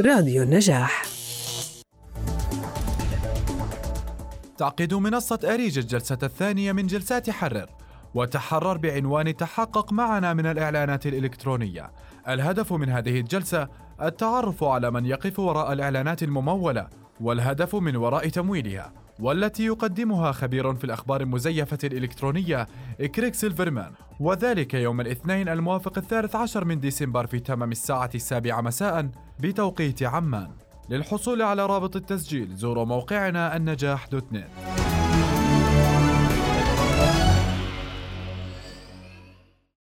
راديو النجاح. تعقد منصة أريج الجلسة الثانية من جلسات حرر وتحرر بعنوان تحقق معنا من الإعلانات الإلكترونية. الهدف من هذه الجلسة التعرف على من يقف وراء الإعلانات الممولة والهدف من وراء تمويلها والتي يقدمها خبير في الأخبار المزيفة الإلكترونية إكريك سيلفرمان. وذلك يوم الاثنين الموافق الثالث عشر من ديسمبر في تمام الساعة السابعة مساء بتوقيت عمان. للحصول على رابط التسجيل زوروا موقعنا النجاح دوت نت